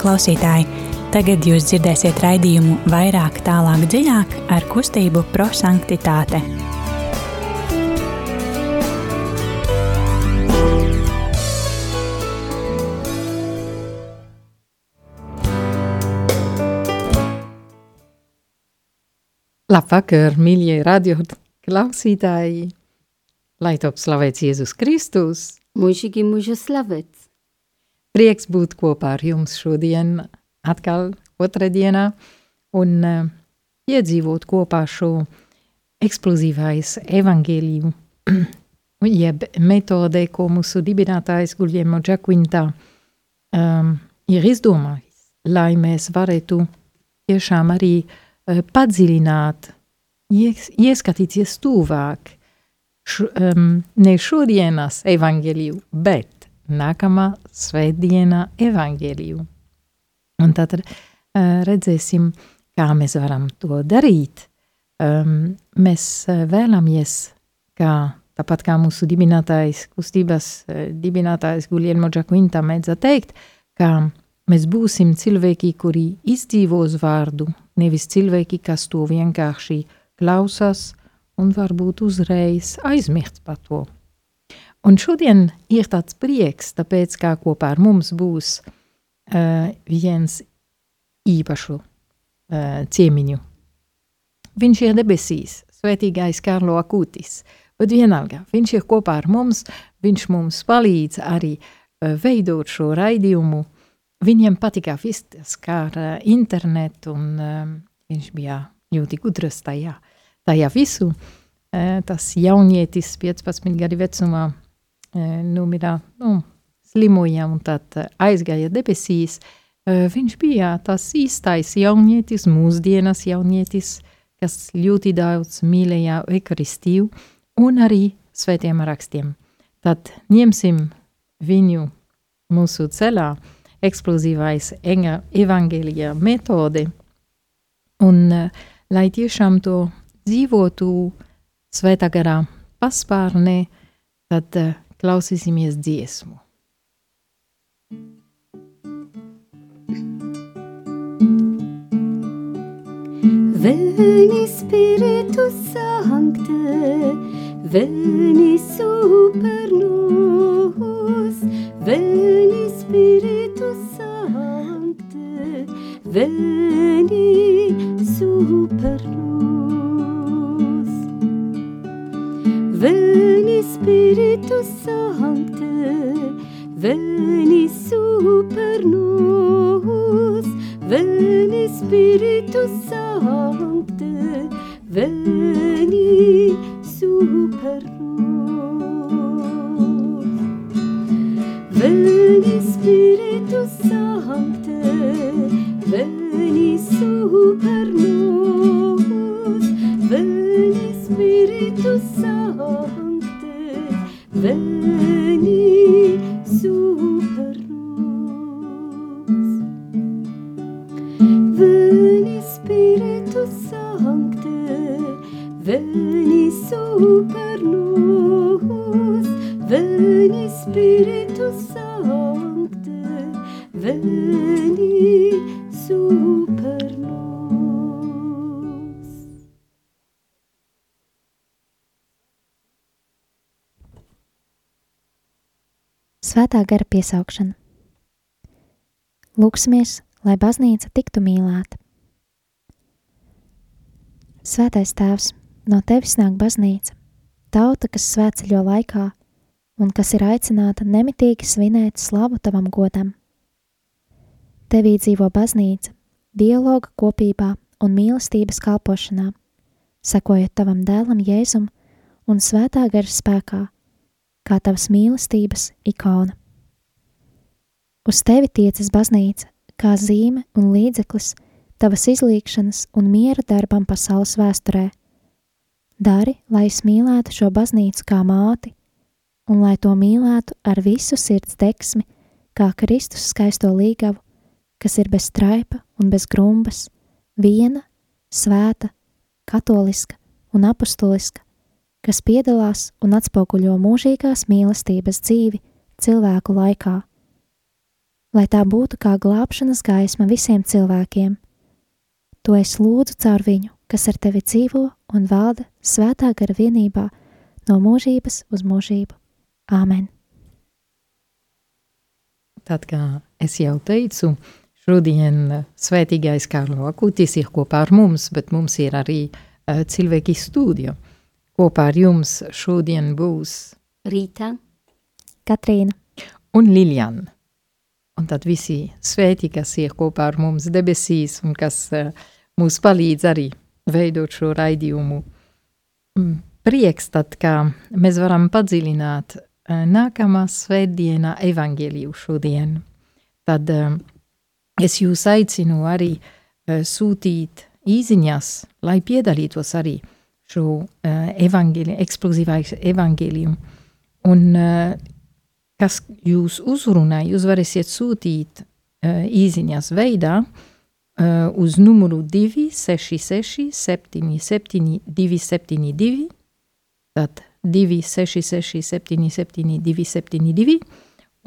klausītāji! Tagad jūs dzirdēsiet raidījumu vairāk, tālāk, dziļāk ar kustību prosanktitāte. Labvakar, mīļie radio klausītāji! Lai top slavēts Jēzus Kristus! Mūžīgi mūža slavēts! Prieks būt kopā ar jums šodien, atkal otrdienā, un uh, piedzīvot kopā šo eksplozīvais evangēliju, jeb metode, ko mūsu dibinātājs Guglielmo Giaquinta um, ir izdomājis, lai mēs varētu tiešām arī uh, padziļināt, ies, ieskatīties tuvāk, š, um, ne šodienas evangēliju, bet nākamā svētdienā evaņģēliju. Un tad uh, redzēsim, kā mēs varam to darīt. Um, mēs uh, vēlamies, kā tāpat kā mūsu dibinātājs, kustības uh, dibinātājs Guglielmo Giaquinta mēdza teikt, ka mēs būsim cilvēki, kuri izdzīvos vārdu, nevis cilvēki, kas to vienkārši klausās un varbūt uzreiz aizmirst par to. Un šodien ir tāds prieks, tāpēc kā kopā ar mums būs uh, viens īpašu uh, ciemiņu. Viņš ir debesīs, svētīgais Karlo Akutis, bet vienalga, viņš ir kopā ar mums, viņš mums palīdz arī uh, veidot šo raidījumu. Viņiem patika vistas kā ar uh, internetu, un uh, viņš bija ļoti gudrs tajā, tajā visu. Uh, tas jaunietis 15 gadu vecumā numirā, nu, slimoja un tad aizgāja debesīs, viņš bija tas īstais jaunietis, mūsdienas jaunietis, kas ļoti daudz mīlēja Eukaristiju un arī svētiem rakstiem. Tad ņemsim viņu mūsu ceļā, eksplozīvais evangelija metode, un lai tiešām to dzīvotu svētā garā paspārnē, tad klausīsimies dziesmu. Veni Spiritu Sancte, veni super nos, veni Spiritu Sancte, veni super nos. Veni Spiritu Sancte, veni super nos, veni Spiritu Sancte, veni super nos. Veni Spiritu Sancte, veni super nos, veni Spiritu Sancte, veni super nos. Veni Spiritu Sancte, veni super nos, veni Spiritu Sancte, veni super Svētā gara piesaukšana. Lūksimies, lai baznīca tiktu mīlēta. Svētais Tēvs, no tevis nāk baznīca, tauta, kas svētceļo laikā un kas ir aicināta nemitīgi svinēt slavu tavam godam. Tevī dzīvo baznīca, dialoga kopībā un mīlestības kalpošanā, sekojot tavam dēlam Jēzum un svētā gara spēkā, kā tavas mīlestības ikona. Uz tevi tiecas baznīca, kā zīme un līdzeklis tavas izlīkšanas un miera darbam pasaules vēsturē. Dari, lai es mīlētu šo baznīcu kā māti, un lai to mīlētu ar visu sirds deksmi, kā Kristus skaisto līgavu, kas ir bez straipa un bez grumbas, viena, svēta, katoliska un apostoliska, kas piedalās un atspoguļo mūžīgās mīlestības dzīvi cilvēku laikā. lai tā būtu kā glābšanas gaisma visiem cilvēkiem. To es lūdzu caur viņu, kas ar tevi dzīvo un valda svētā gara vienībā no mūžības uz mūžību. Āmen! Tad, kā es jau teicu, šodien svētīgais Kārlo Akutis ir kopā ar mums, bet mums ir arī uh, cilvēki studija. Kopā ar jums šodien būs Rīta, Katrīna, un Liljana. Un tad visi svēti, kas ir kopā ar mums debesīs un kas uh, mūs palīdz arī veidot šo raidījumu. Mm, Prieks tad, ka mēs varam padziļināt uh, nākamā svētdienā evaņģēliju šodien. Tad uh, es jūs aicinu arī uh, sūtīt īziņas, lai piedalītos arī šo uh, evaņģēliju, eksplozīvais evaņģēliju. Un uh, kas jūs uzrunā, jūs varēsiet sūtīt uh, īziņas veidā uh, uz numuru 266 77 272, tad 266 77 272,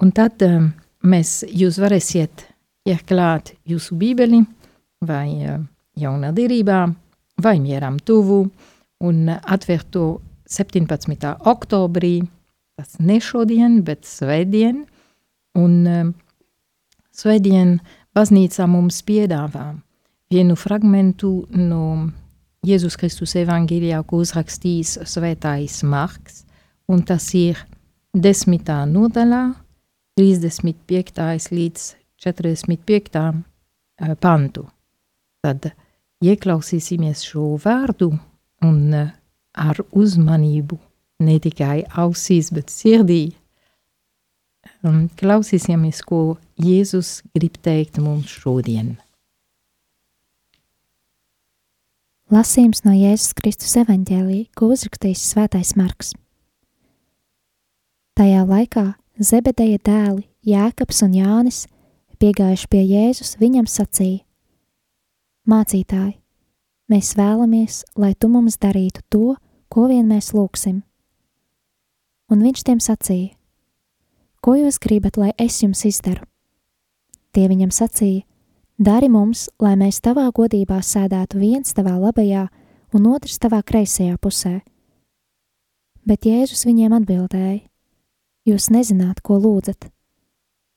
un tad um, mēs, jūs varēsiet ieklāt jūsu bībeli vai uh, jaunā derībā, vai mieram tuvu, un atvērt to 17. oktobrī, tas ne šodien, bet svētdien, un um, svētdien baznīcā mums piedāvā vienu fragmentu no Jēzus Kristus evanģēlijā, ko uzrakstījis svētājs Marks, un tas ir desmitā nodaļā, 35. līdz 45. uh, pantu. Tad ieklausīsimies šo vārdu un uh, ar uzmanību ne tikai ausīs, bet sirdī. Klausīsimies, ko Jēzus grib teikt mums šodien. lasījums no Jēzus Kristus evaņģēlī, ko uzrakstījis Svētais Marks. Tajā laikā Zebedeja dēli Jēkabs un Jānis piegājuši pie Jēzus, viņam sacīja: Mācītāji, mēs vēlamies, lai tu mums darītu to, ko vien mēs lūgsim. Un viņš tiem sacīja: Ko jūs gribat, lai es jums izdaru? Tie viņam sacīja: Dari mums, lai mēs tavā godībā sēdētu viens tavā labajā un otrs tavā kreisajā pusē. Bet Jēzus viņiem atbildēja: Jūs nezināt, ko lūdzat.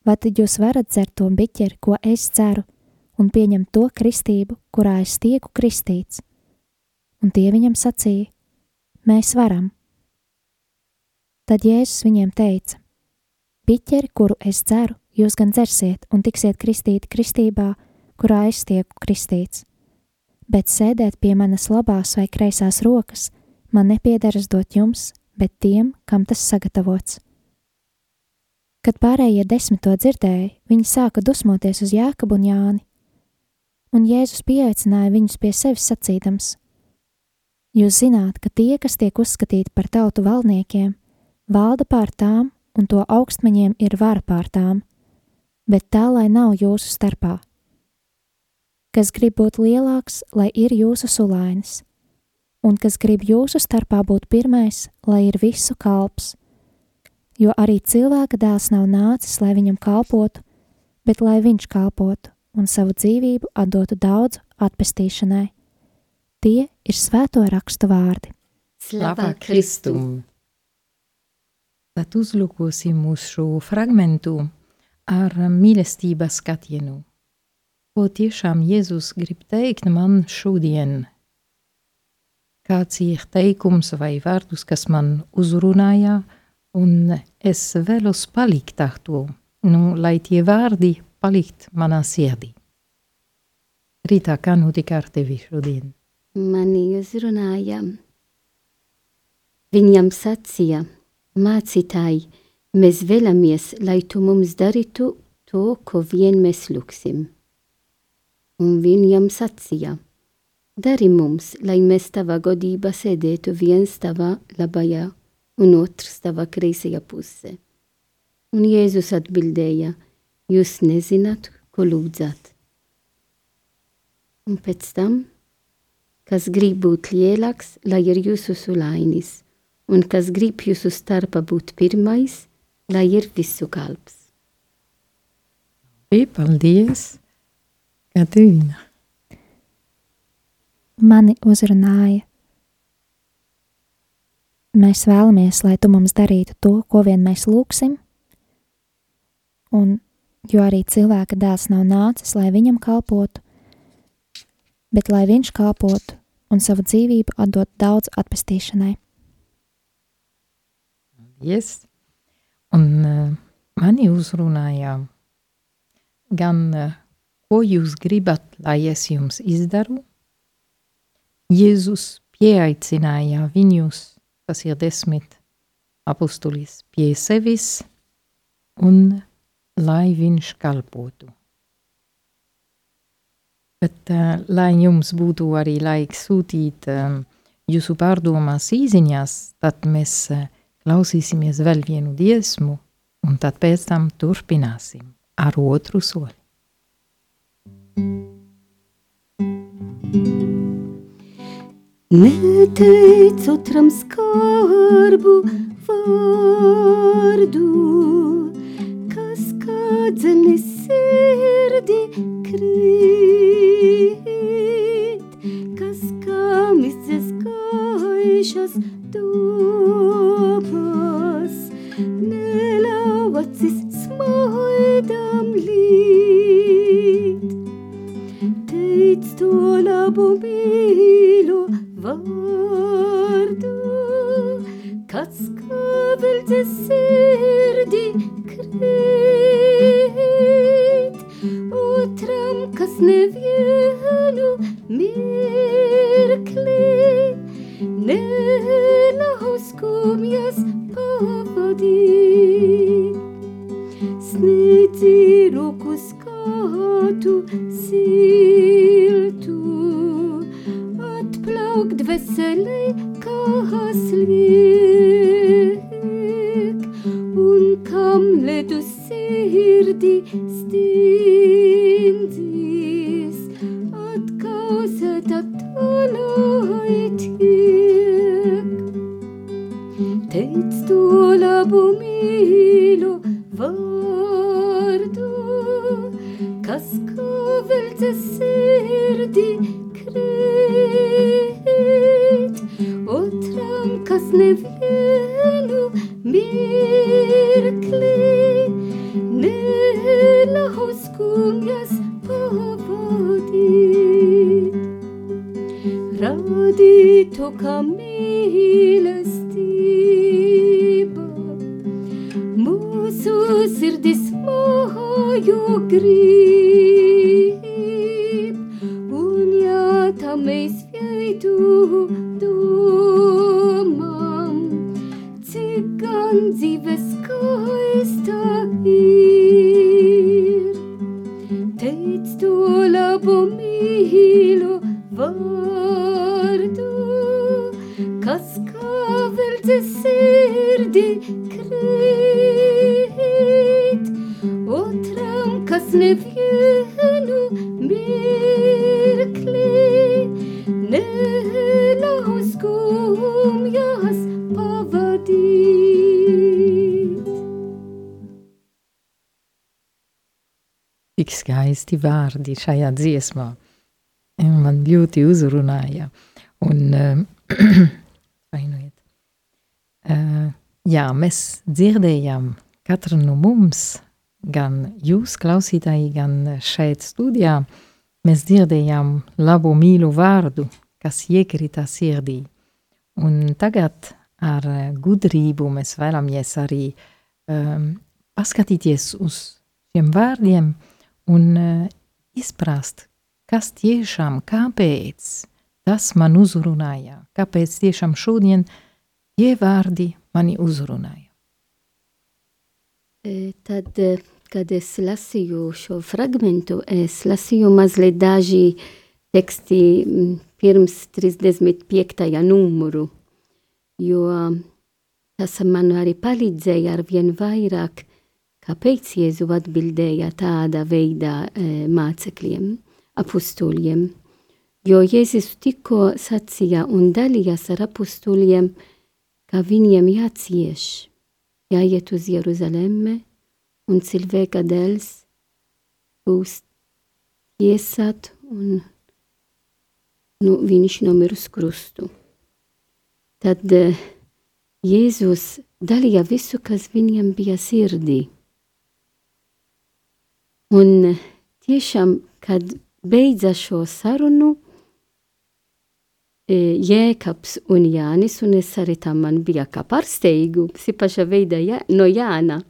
Vai tad jūs varat dzert to biķeri, ko es dzeru, un pieņemt to kristību, kurā es tieku kristīts? Un tie viņam sacīja: Mēs varam. Tad Jēzus viņiem teica: Biķeri, kuru es dzeru, jūs gan dzersiet un tiksiet kristīti kristībā, kurā es tieku kristīts. Bet sēdēt pie manas labās vai kreisās rokas man nepiederas dot jums, bet tiem, kam tas sagatavots. Kad pārējie desmit to dzirdēja, viņi sāka dusmoties uz Jākabu un Jāni, un Jēzus pieaicināja viņus pie sevis sacīdams: Jūs zināt, ka tie, kas tiek uzskatīti par tautu valdniekiem, valda pār tām, un to augstmaņiem ir vara pār tām, bet tā lai nav jūsu starpā. Kas grib būt lielāks, lai ir jūsu sulainis, un kas grib jūsu starpā būt pirmais, lai ir visu kalps. Jo arī cilvēka dēls nav nācis, lai viņam kalpotu, bet lai viņš kalpotu un savu dzīvību atdotu daudzu atpestīšanai. Tie ir svēto rakstu vārdi. Slava Kristum! Tad uzlūkosim uz šo fragmentu ar mīlestības skatienu. Ko tiešām Jēzus grib teikt man šodien? Kāds ir teikums vai vārdus, kas man uzrunāja, un es vēlos palikt ar to, nu, lai tie vārdi palikt manā sirdī. Rītā, kā notika ar tevi šodien? Mani uzrunāja. Viņam sacīja, mācītāji, mēs vēlamies, lai tu mums darītu to, ko vien mēs lūksim un viņam sacīja: Dari mums, lai mēs tavā godībā sēdētu viens tavā labajā un otrs tavā kreisajā pusē. Un Jēzus atbildēja: Jūs nezināt, ko lūdzat. Un pēc tam, kas grib būt lielāks, lai ir jūsu sulainis, un kas grib jūsu starpā būt pirmais, lai ir visu kalps. Paldies, Katrīna! Mani uzrunāja. Mēs vēlamies, lai tu mums darītu to, ko vien mēs lūgsim, un jo arī cilvēka dēls nav nācis, lai viņam kalpotu, bet lai viņš kalpotu un savu dzīvību atdot daudz atpestīšanai. Yes. Un uh, mani uzrunāja gan, uh, ko jūs gribat, lai es jums izdaru, Jēzus pieaicināja viņus, tas ir desmit apustulis, pie sevis, un lai viņš kalpotu. Bet, uh, lai jums būtu arī laiks sūtīt um, jūsu pārdomās īziņās, tad mēs uh, klausīsimies vēl vienu dziesmu, un tad pēc tam turpināsim ar otru soli. Neteic otram skarbu vārdu, kas kādzenes sirdi krīt, kas kam izdzes gaišas otram, kas skaisti vārdi šajā dziesmā. Man ļoti uzrunāja. Un. Uh, jā, mēs dzirdējām katru no mums, gan jūs klausītāji, gan šeit studijā, mēs dzirdējām labu mīlu vārdu, kas iekrita sirdī. Un tagad ar gudrību mēs vēlamies arī um, paskatīties uz šiem vārdiem un uh, izprast, kas tiešām, kāpēc tas man uzrunāja, kāpēc tiešām šodien tie vārdi mani uzrunāja. E, Tad, e, kad es lasīju šo fragmentu, es lasīju mazliet daži teksti pirms 35. numuru, jo tas man arī palīdzēja ar vien vairāk, kāpēc Jēzu atbildēja tādā veidā e, mācekļiem, apustuļiem. Jo Jēzus tikko sacīja un dalījās ar apustuļiem, ka viņiem jācieš, jāiet uz Jeruzaleme un cilvēka dēls būs tiesāt un nu, viņš nomir uz krustu. Tad uh, Jēzus dalīja visu, kas viņam bija sirdī. Un tiešām, kad beidza šo sarunu, Jēkabs un Jānis, un es arī tam man bija kā pārsteigums, paša veida jā, no Jāna.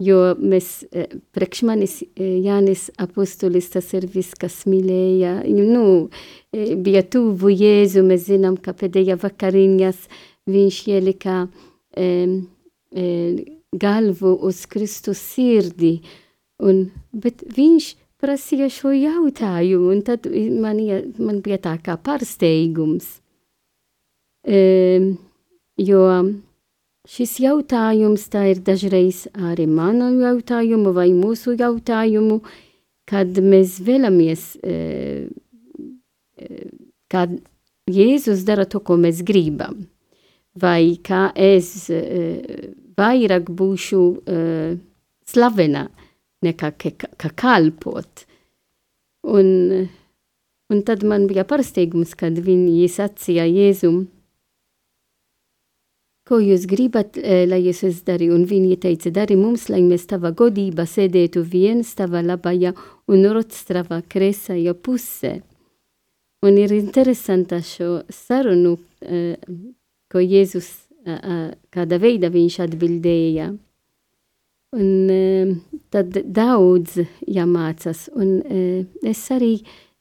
Jo mēs, priekš manis Jānis apustulis, tas ir viss, kas mīlēja, nu, bija tuvu Jēzu, mēs zinām, ka pēdējā vakariņas viņš ielika e, e, galvu uz Kristus sirdi, un, bet viņš prasīja šo jautājumu, un tad man, man bija tā kā pārsteigums. E, jo šis jautājums tā ir dažreiz arī manu jautājumu vai mūsu jautājumu, kad mēs vēlamies, e, kad Jēzus dara to, ko mēs gribam, vai kā es e, vairāk būšu e, slavena, nekā kā kalpot. Un, un tad man bija pārsteigums, kad viņi sacīja Jēzum, ko jūs gribat, lai es es darīju, un viņi teica, dari mums, lai mēs tava godība sēdētu viens tava labajā un rots tava kreisajā pusē. Un ir interesanta šo sarunu, ko Jēzus, kāda veida viņš atbildēja. Un e, tad daudz jāmācās. Un e, es arī,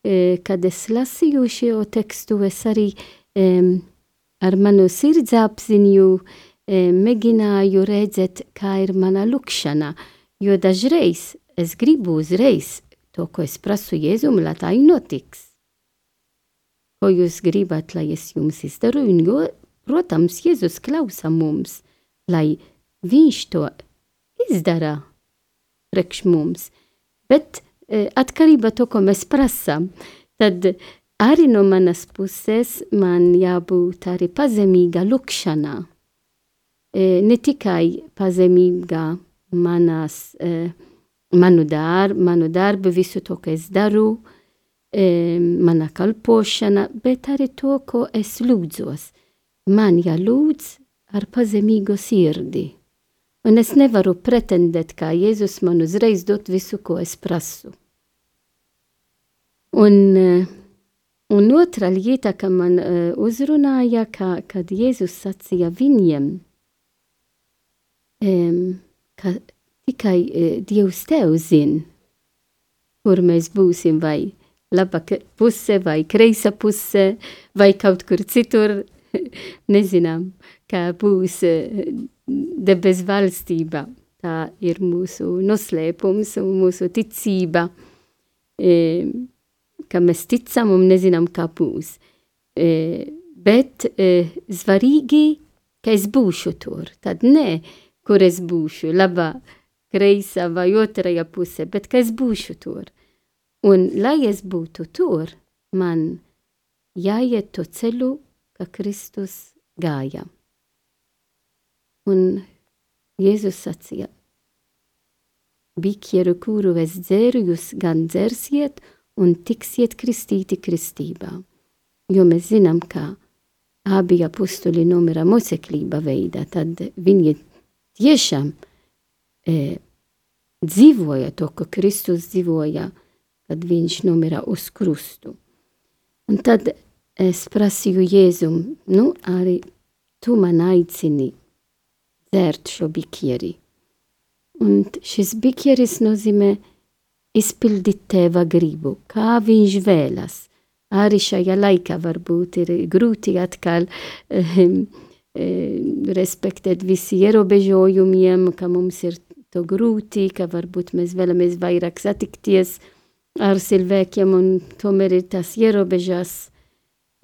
e, kad es lasīju šo tekstu, es arī ar manu sirdsapziņu mēģināju redzēt, kā ir mana lukšana. Jo dažreiz es gribu uzreiz to, ko es prasu Jēzum, lai tā notiks. Ko jūs gribat, lai es jums izdaru? Jo, protams, Jēzus klausa mums, lai viņš to izdara priekš mums. Bet e, atkarībā to, ko mēs prasām, tad arī no manas puses man jābūt arī pazemīga lukšanā. E, ne tikai pazemīga manas, e, manu, dar, manu darbu, visu to, ko es daru, e, mana kalpošana, bet arī to, ko es lūdzos. Man jālūdz ar pazemīgu sirdi. Un es nevaru pretendēt, kā Jēzus man uzreiz dot visu, ko es prasu. Un, eh, un otra lieta, ka man uh, uzrunāja, ka, kad Jēzus sacīja viņiem, um, ka tikai uh, Dievs tev zina, kur mēs būsim, vai laba puse, vai kreisa puse, vai kaut kur citur, nezinām, kā būs. Uh, debes valstība. Tā ir mūsu noslēpums un mūsu ticība, e, ka mēs ticam un nezinām, kā būs. E, bet e, svarīgi, ka es būšu tur. Tad ne, kur es būšu, labā, kreisā vai otrajā pusē, bet ka es būšu tur. Un, lai es būtu tur, man jāiet to ceļu, ka Kristus gāja. Un Jēzus sacīja, bikieru, kuru es dzēru, jūs gan dzersiet un tiksiet kristīti kristībā. Jo mēs zinām, ka abi apustuli nomira moceklība veidā, tad viņi tiešām e, dzīvoja to, ko Kristus dzīvoja, kad viņš nomira uz krustu. Un tad es prasīju Jēzum, nu arī tu man aicini dzērt šo bikieri. Un šis bikieris nozīmē izpildīt tēva gribu, kā viņš vēlas. Arī šajā laikā varbūt ir grūti atkal um, respektēt visi ierobežojumiem, ka mums ir to grūti, ka varbūt mēs vēlamies vairāk satikties ar cilvēkiem un tomēr ir tas ierobežās.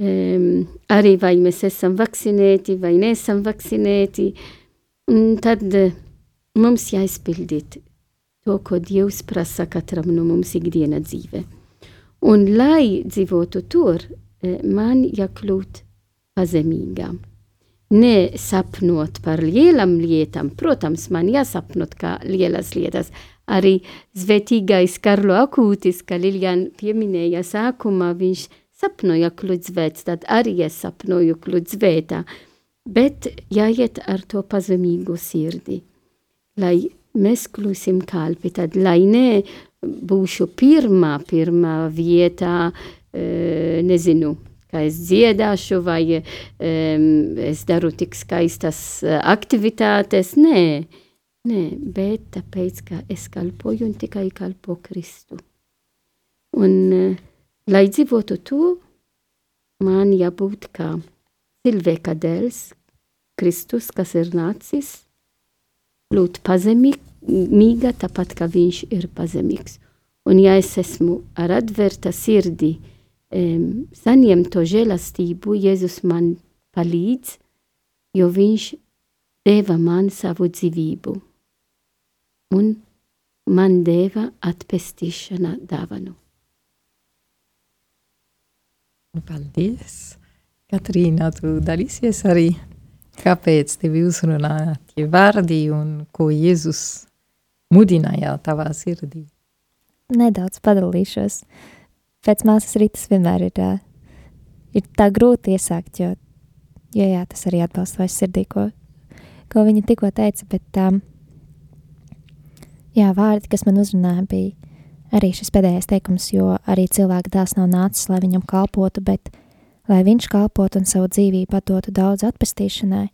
Um, arī vai mēs esam vakcinēti vai nesam vakcinēti. Uh, Un tad eh, mums jāizpildīt to, ko Dievs prasa katram no mums ikdiena dzīve. Un lai dzīvotu tur, eh, man jākļūt pazemīgām. nesapnot par lielam lietām. Protams, man jāsapnot kā lielas lietas. Arī zvetīgais Karlo Akūtis, ka Lilian pieminēja sākumā, viņš sapnoja kludzvēts, tad arī es sapnoju kludzvētā. Bet jāiet ar to pazemīgu sirdi, lai mēs kļūsim kalpi, tad lai ne būšu pirmā, pirmā vietā, e, nezinu, kā es dziedāšu, vai um, es daru tik skaistas aktivitātes. Nē, nē, bet tāpēc, ka es kalpoju un tikai kalpo Kristu. Un, uh, lai dzīvotu to, man jābūt kā cilvēka dēls, Kristus, kas ir nācis, būt pazemīga, tāpat kā viņš ir pazemīgs. Un ja es esmu ar atvērta sirdi, um, saņemt to žēlastību, Jēzus man palīdz, jo viņš deva man savu dzīvību. Un man deva atpestīšana dāvanu. Paldies! Katrīna, tu dalīsies arī, kāpēc tevi uzrunāja tie vārdi un ko Jēzus mudināja tavā sirdī? Nedaudz padalīšos. Pēc māsas rītas vienmēr ir, ir tā grūti iesākt, jo, jo jā, tas arī atbalsta vai sirdī, ko, ko viņa tikko teica, bet um, jā, vārdi, kas man uzrunāja, bija arī šis pēdējais teikums, jo arī cilvēka dēls nav nācis, lai viņam kalpotu, bet lai viņš kalpotu un savu dzīvību atdotu daudz atpestīšanai.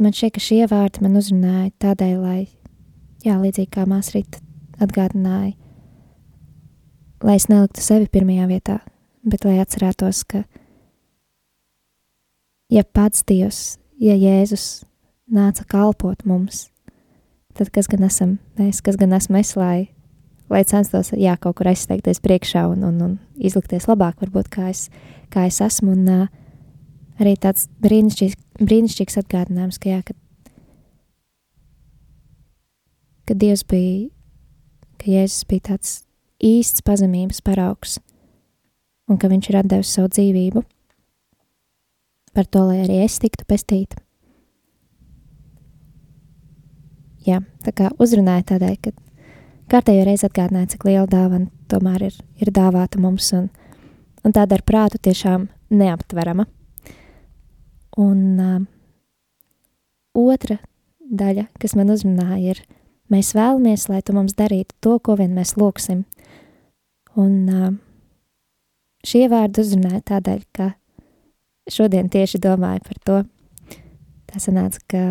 Man šķiet, ka šie vārdi man uzrunāja tādēļ, lai, jā, līdzīgi kā māsa rīt atgādināja, lai es neliktu sevi pirmajā vietā, bet lai atcerētos, ka ja pats Dievs, ja Jēzus nāca kalpot mums, tad kas gan esam mēs, kas gan esmu es, lai, lai censtos, jā, kaut kur aizsteigties priekšā un, un, un izlikties labāk, varbūt kā es, kā es esmu, un uh, arī tāds brīnišķīgs, brīnišķīgs atgādinājums, ka jā, ka, ka Dievs bija, ka Jēzus bija tāds īsts pazemības paraugs, un ka viņš ir devis savu dzīvību par to, lai arī es tiktu pestīta. Jā, tā kā uzrunāja tādēļ, ka kārtējo reizi atgādināja, cik liela dāvana tomēr ir, ir dāvāta mums, un, un tāda ar prātu tiešām neaptverama. Un uh, otra daļa, kas man uzrunāja, ir, mēs vēlamies, lai tu mums darītu to, ko vien mēs lūksim – Un uh, šie vārdi uzrunāja tādēļ, ka šodien tieši domāju par to. Tā sanāca, ka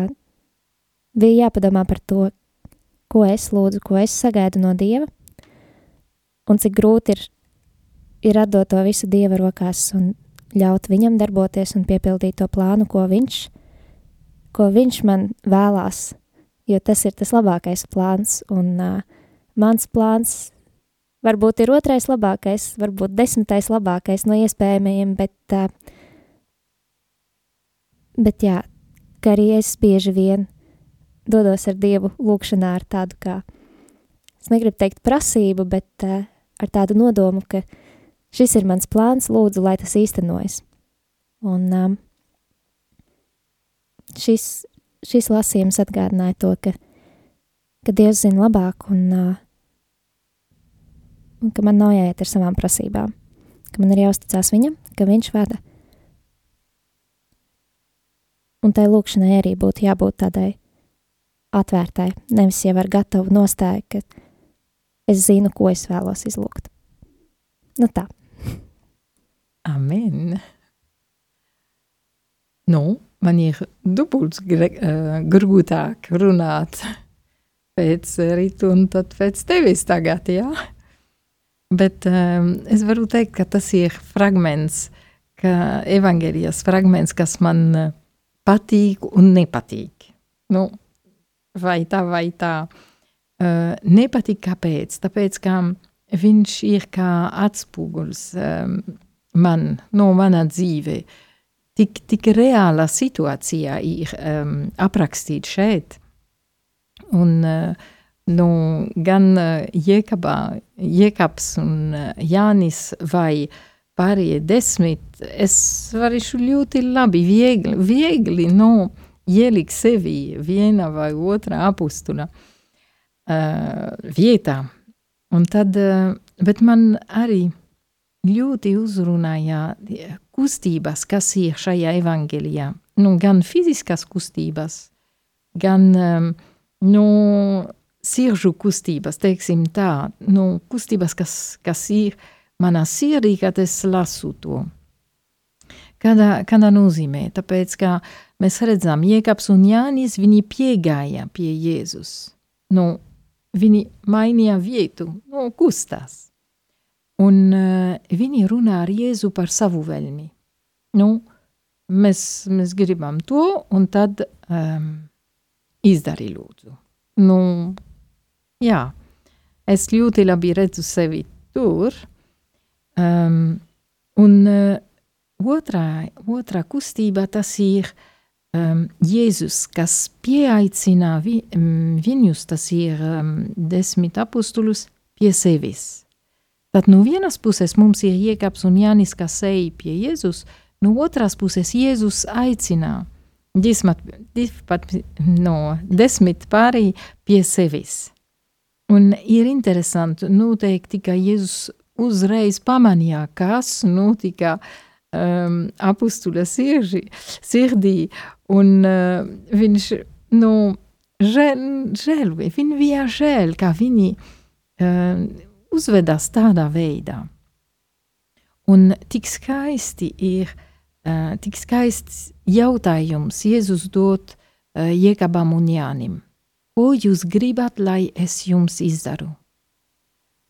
bija jāpadomā par to, ko es lūdzu, ko es sagaidu no Dieva, un cik grūti ir, ir atdot to visu Dieva rokās un ļaut viņam darboties un piepildīt to plānu, ko viņš, ko viņš man vēlās, jo tas ir tas labākais plāns, un uh, mans plāns Varbūt ir otrais labākais, varbūt desmitais labākais no iespējamajiem, bet, uh, bet jā, ka arī es bieži vien dodos ar Dievu lūkšanā ar tādu kā, es negribu teikt prasību, bet uh, ar tādu nodomu, ka šis ir mans plāns, lūdzu, lai tas īstenojas. Un um, šis, šis lasījums atgādināja to, ka, ka Dievs zina labāk un uh, un ka man nav jāiet ar savām prasībām, ka man ir jāuzticās viņam, ka viņš vada. Un tai lūkšanai arī būtu jābūt tādai atvērtai, nevis jau ar gatavu nostāju, ka es zinu, ko es vēlos izlūgt. Nu tā. Amen. Nu, man ir dubults grūtāk runāt pēc rīta un tad pēc tevis tagad, jā? Bet um, es varu teikt, ka tas ir fragments, ka evanģēlijas fragments, kas man patīk un nepatīk. Nu, vai tā, vai tā. Uh, nepatīk kāpēc? Tāpēc, ka viņš ir kā atspoguļs um, man, no mana dzīve. Tik, tik reāla situācija ir um, aprakstīta šeit. Un uh, nu, gan Jēkabā, Jēkabs un Jānis vai pārējie desmit, es varēšu ļoti labi, viegli, viegli nu, ielikt sevi viena vai otra apustula uh, vietā. Un tad, uh, bet man arī ļoti uzrunāja kustības, kas ir šajā evangelijā. Nu, gan fiziskas kustības, gan um, nu, siržu kustības, teiksim tā, nu, kustības, kas, kas ir manā sirdī, kad es lasu to. Kādā, kādā nozīmē? Tāpēc, ka mēs redzam, Jēkabs un Jānis, viņi piegāja pie Jēzus. Nu, viņi mainīja vietu, nu, kustās. Un uh, viņi runā ar Jēzu par savu vēlmi. Nu, mēs, mēs gribam to, un tad um, izdari lūdzu. Nu, jā, es ļoti labi redzu sevi tur, um, un uh, otrā, otrā kustība tas ir um, Jēzus, kas pieaicina vi, um, viņus, tas ir um, desmit apostulus, pie sevis. Tad no vienas puses mums ir Jēkabs un Jānis, kas ej pie Jēzus, no otras puses Jēzus aicina dismat, pat, no, desmit pārī pie sevis. Un ir interesanti noteikti, ka Jēzus uzreiz pamanīja, kas notika um, apustula sirdi, sirdī, un uh, viņš, nu, žēl, žēl, viņu bija žēl, ka viņi uh, uzvedās tādā veidā. Un tik skaisti ir, uh, tik skaists jautājums Jēzus dot uh, Jēkabam un Jānim. Ko jūs gribat, lai es jums izdaru?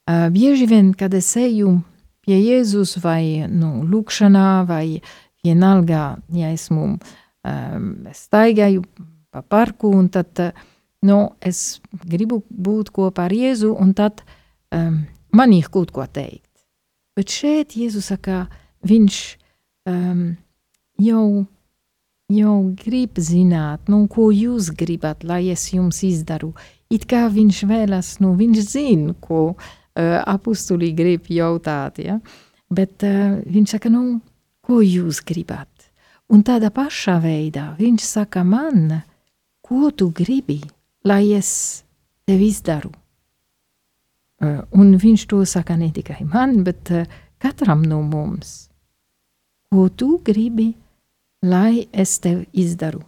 Uh, bieži vien, kad es eju pie Jēzus vai nu, lūkšanā vai vienalga, ja esmu um, staigāju pa parku un tad, nu, es gribu būt kopā ar Jēzu un tad um, man ir kaut ko teikt. Bet šeit Jēzus saka, viņš um, jau, jau grib zināt, nu, ko jūs gribat, lai es jums izdaru. It kā viņš vēlas, nu, viņš zina, ko uh, apustulī grib jautāt, ja? bet uh, viņš saka, nu, ko jūs gribat? Un tādā pašā veidā viņš saka man, ko tu gribi, lai es tev izdaru. Uh, un viņš to saka ne tikai man, bet uh, katram no mums. Ko tu gribi, lai es tev izdaru?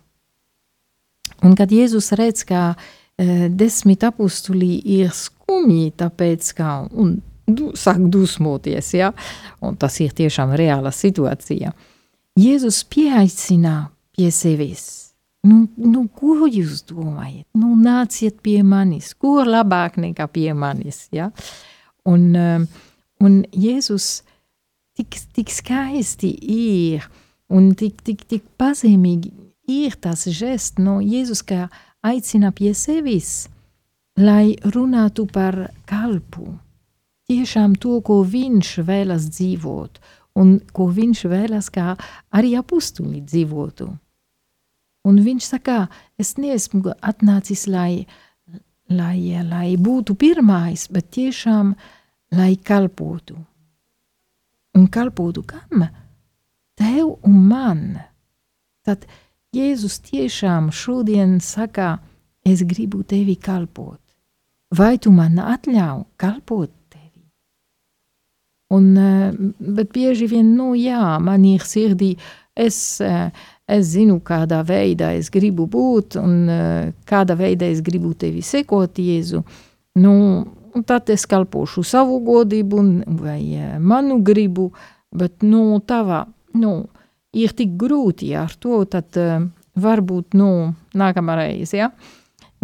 Un kad Jēzus redz, ka uh, desmit apustulī ir skumji, tāpēc, ka un du, sāk dusmoties, ja? un tas ir tiešām reāla situācija, Jēzus pieaicina pie sevis – Nu, nu, ko jūs domājat? Nu, nāciet pie manis, ko labāk nekā pie manis. Ja? Un, um, un Jēzus tik, tik skaisti ir un tik, tik, tik pazemīgi ir tas žests no Jēzus, kā aicina pie sevis, lai runātu par kalpu. Tiešām to, ko viņš vēlas dzīvot, un ko viņš vēlas, kā arī apustuli dzīvotu. Un viņš saka, es neesmu atnācis, lai, lai, lai būtu pirmais, bet tiešām, lai kalpotu. Un kalpotu kam? Tev un man. Tad Jēzus tiešām šodien saka, es gribu tevi kalpot. Vai tu man atļauj kalpot tevi? Un, eh, bet bieži vien, nu jā, man ir sirdī, es uh, es zinu, kādā veidā es gribu būt un uh, kādā veidā es gribu tevi sekot, Jēzu. Nu, tad es kalpošu savu godību vai uh, manu gribu, bet nu, tavā, nu, ir tik grūti ar to, tad uh, varbūt, nu, nākamā reize, ja?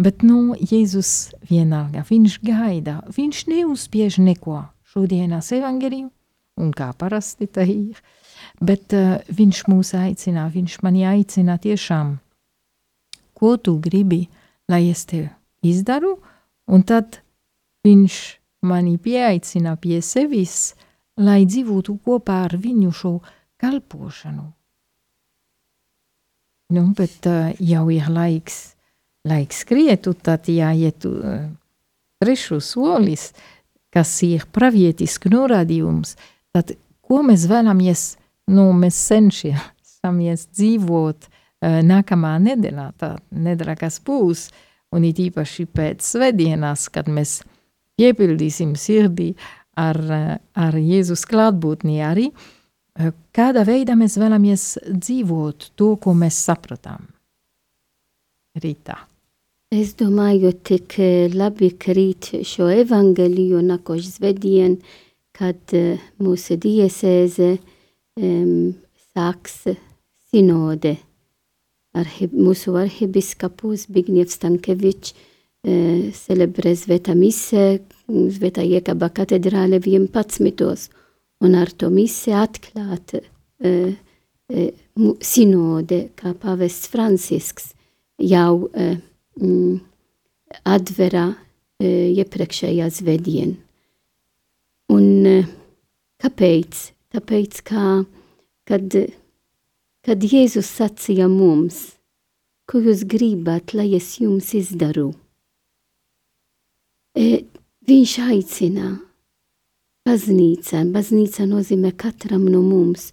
Bet, nu, Jēzus vienalga, viņš gaida, viņš neuzspiež neko. Šodienas evangeliju, un kā parasti tā ir, Bet uh, viņš mūs aicina, viņš mani aicina tiešām, ko tu gribi, lai es tev izdaru, un tad viņš mani pieaicina pie sevis, lai dzīvotu kopā ar viņu šo kalpošanu. Nu, bet uh, jau ir laiks, laiks skriet, un tad jāiet trešo solis, kas ir pravietisks norādījums, tad ko mēs vēlamies, nu, mēs cenšamies dzīvot uh, nākamā nedēļā, tā nedēļa, kas būs, un it īpaši pēc svētdienās, kad mēs piepildīsim sirdī ar, ar Jēzus klātbūtni arī, kādā veidā mēs vēlamies dzīvot to, ko mēs sapratām. Rītā. Es domāju, tik labi krīt šo evangeliju nākošu svētdien, kad mūsu diecēze um, sāks sinode. Arhib, mūsu arhibiskapus Bignievs Stankevičs uh, celebrē sveta mise, sveta Jekaba katedrāle 11. un ar to mise atklāt uh, uh, sinode, kā pavests Francisks jau uh, mm, atvera uh, iepriekšējā zvedien. Un uh, kāpēc? Tāpēc, kā, kad, kad Jēzus sacīja mums, ko jūs gribat, lai es jums izdaru, e, viņš aicina baznīca, baznīca nozīmē katram no mums,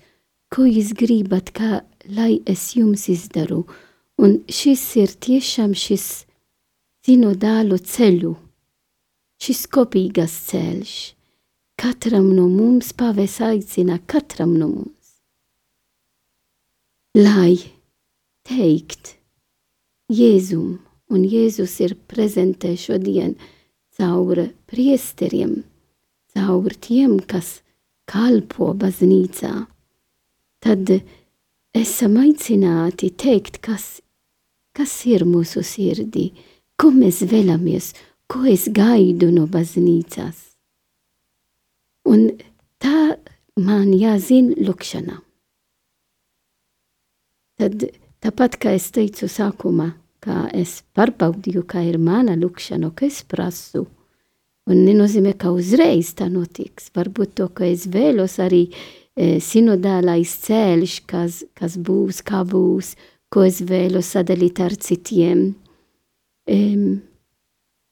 ko jūs gribat, kā, lai es jums izdaru, Un šis ir tiešām šis sinodālu ceļu, šis kopīgas ceļš. Katram no mums pavēs aicina katram no mums. Lai teikt Jēzum, un Jēzus ir prezentē šodien caur priesteriem, caur tiem, kas kalpo baznīcā, tad esam aicināti teikt, kas kas ir mūsu sirdī, ko mēs vēlamies, ko es gaidu no baznīcas. Un tā man jāzina lukšanā. Tad, tāpat kā es teicu sākumā, kā es pārbaudīju, kā ir mana lukšana, ko es prasu, un nenozīmē, ka uzreiz tā notiks. Varbūt to, ko es vēlos arī e, sinodālais ceļš, kas, kas būs, kā būs, ko es vēlu sadalīt ar citiem. Um,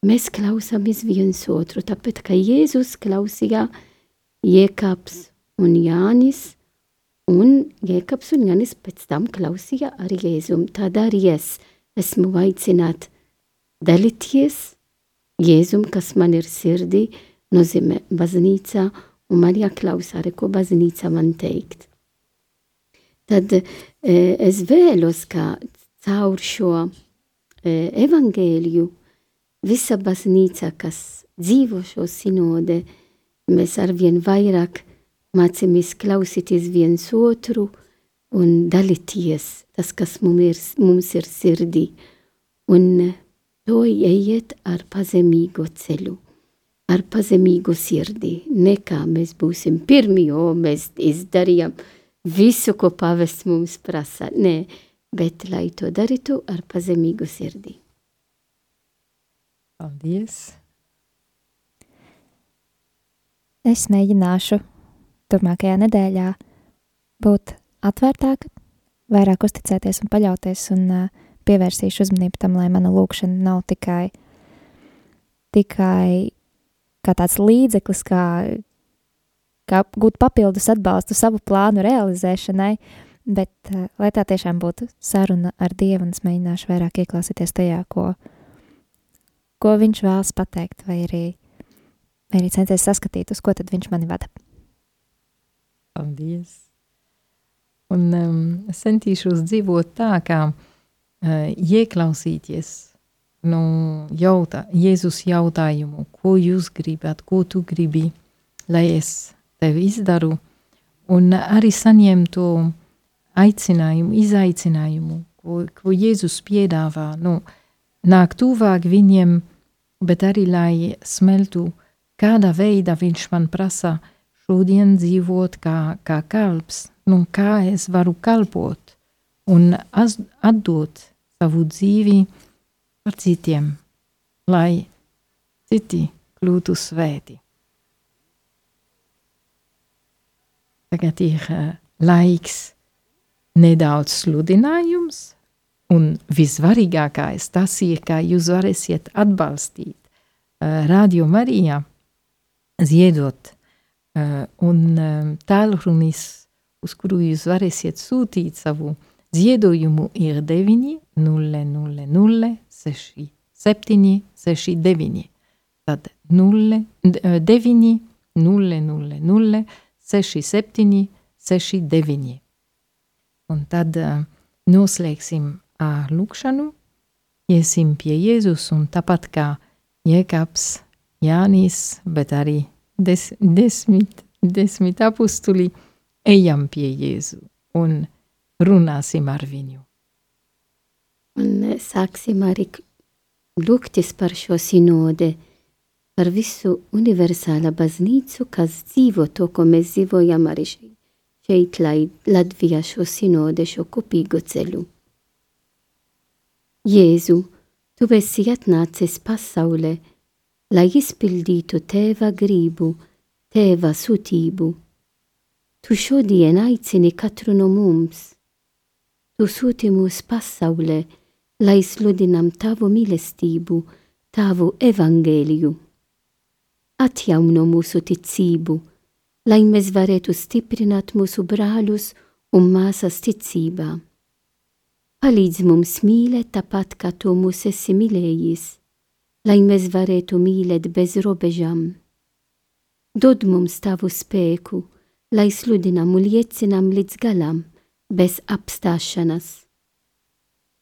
mēs klausāmies viens otru, tāpēc, ka Jēzus klausīja Jēkabs un Jānis, un Jēkabs un Jānis pēc tam klausīja arī Jēzum. Tad arī es esmu aicināt dalīties Jēzum, kas man ir sirdī, nozīmē baznīcā, un man jāklausa arī, ko baznīca man teikt tad e, es vēlos, ka caur šo e, evangēliju visa baznīca, kas dzīvo šo sinode, mēs arvien vairāk mācāmies klausīties viens otru un dalīties tas, kas mums ir, mums ir sirdī. Un to ejiet ar pazemīgu ceļu, ar pazemīgu sirdī. Nekā mēs būsim pirmi, jo mēs izdarījām visu, ko pavests mums prasa. Nē, bet lai to darītu ar pazemīgu sirdī. Paldies! Es mēģināšu turpmākajā nedēļā būt atvērtāka, vairāk uzticēties un paļauties un uh, pievērsīšu uzmanību tam, lai mana lūkšana nav tikai, tikai kā tāds līdzeklis, kā kā gūt papildus atbalstu savu plānu realizēšanai, bet uh, lai tā tiešām būtu saruna ar Dievu, un es mēģināšu vairāk ieklausīties tajā, ko, ko viņš vēlas pateikt, vai arī, vai arī centies saskatīt, uz ko tad viņš mani vada. Paldies! Un um, es centīšos dzīvot tā, kā uh, ieklausīties nu, jautā, Jēzus jautājumu, ko jūs gribat, ko tu gribi, lai es tevi izdaru, un arī saņemtu aicinājumu, izaicinājumu, ko, ko Jēzus piedāvā, nu, nāk tuvāk viņiem, bet arī lai smeltu, kādā veidā viņš man prasa šodien dzīvot kā, kā kalps, nu, kā es varu kalpot un atdot savu dzīvi par citiem, lai citi kļūtu svēti. Tagad ir uh, laiks nedaudz sludinājums, un visvarīgākais tas ir, ka jūs varēsiet atbalstīt uh, Radio Marijā, ziedot uh, un um, tālrunis, uz kuru jūs varēsiet sūtīt savu ziedojumu, ir 9 0 0 0 6 7 6 9. Tad 0 9 0 0 0 6 7 6 9. Un tad uh, noslēgsim ar lūkšanu, iesim pie Jēzus un tāpat kā Jēkabs, Jānis, bet arī des, desmit, desmit apustuli, ejam pie Jēzu un runāsim ar viņu. Un sāksim arī lūgties par šo sinode, par visu universāla baznīcu, kas dzīvo to, ko mēs dzīvojam arī šeit, šeit lai Latvijā šo sinode, šo kopīgo ceļu. Jēzu, tu esi atnācis pasaulē, lai izpildītu tēva gribu, tēva sūtību. Tu šodien aicini katru no mums. Tu sūti mūs pasaulē, lai sludinam tavu mīlestību, tavu evangēliju. Atjauno mūsu ticību, lai mēs varētu stiprināt mūsu brāļus un māsas ticībā palīdz mums mīlēt tāpat, kā tu mūs esi mīlējis, lai mēs varētu mīlēt bez robežām. Dod mums tavu spēku, lai sludinām un liecinām līdz galam, bez apstāšanās.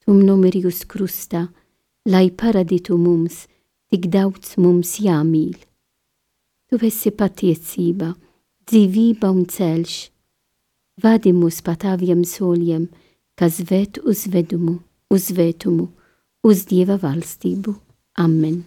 Tu nomiri uz krusta, lai parādītu mums, tik daudz mums jāmīl. Tu esi patiesība, dzīvība un ceļš. Vadi mūs pa taviem soļiem, kas ved uz vedumu, uz vētumu, uz Dieva valstību. Amen!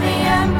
me and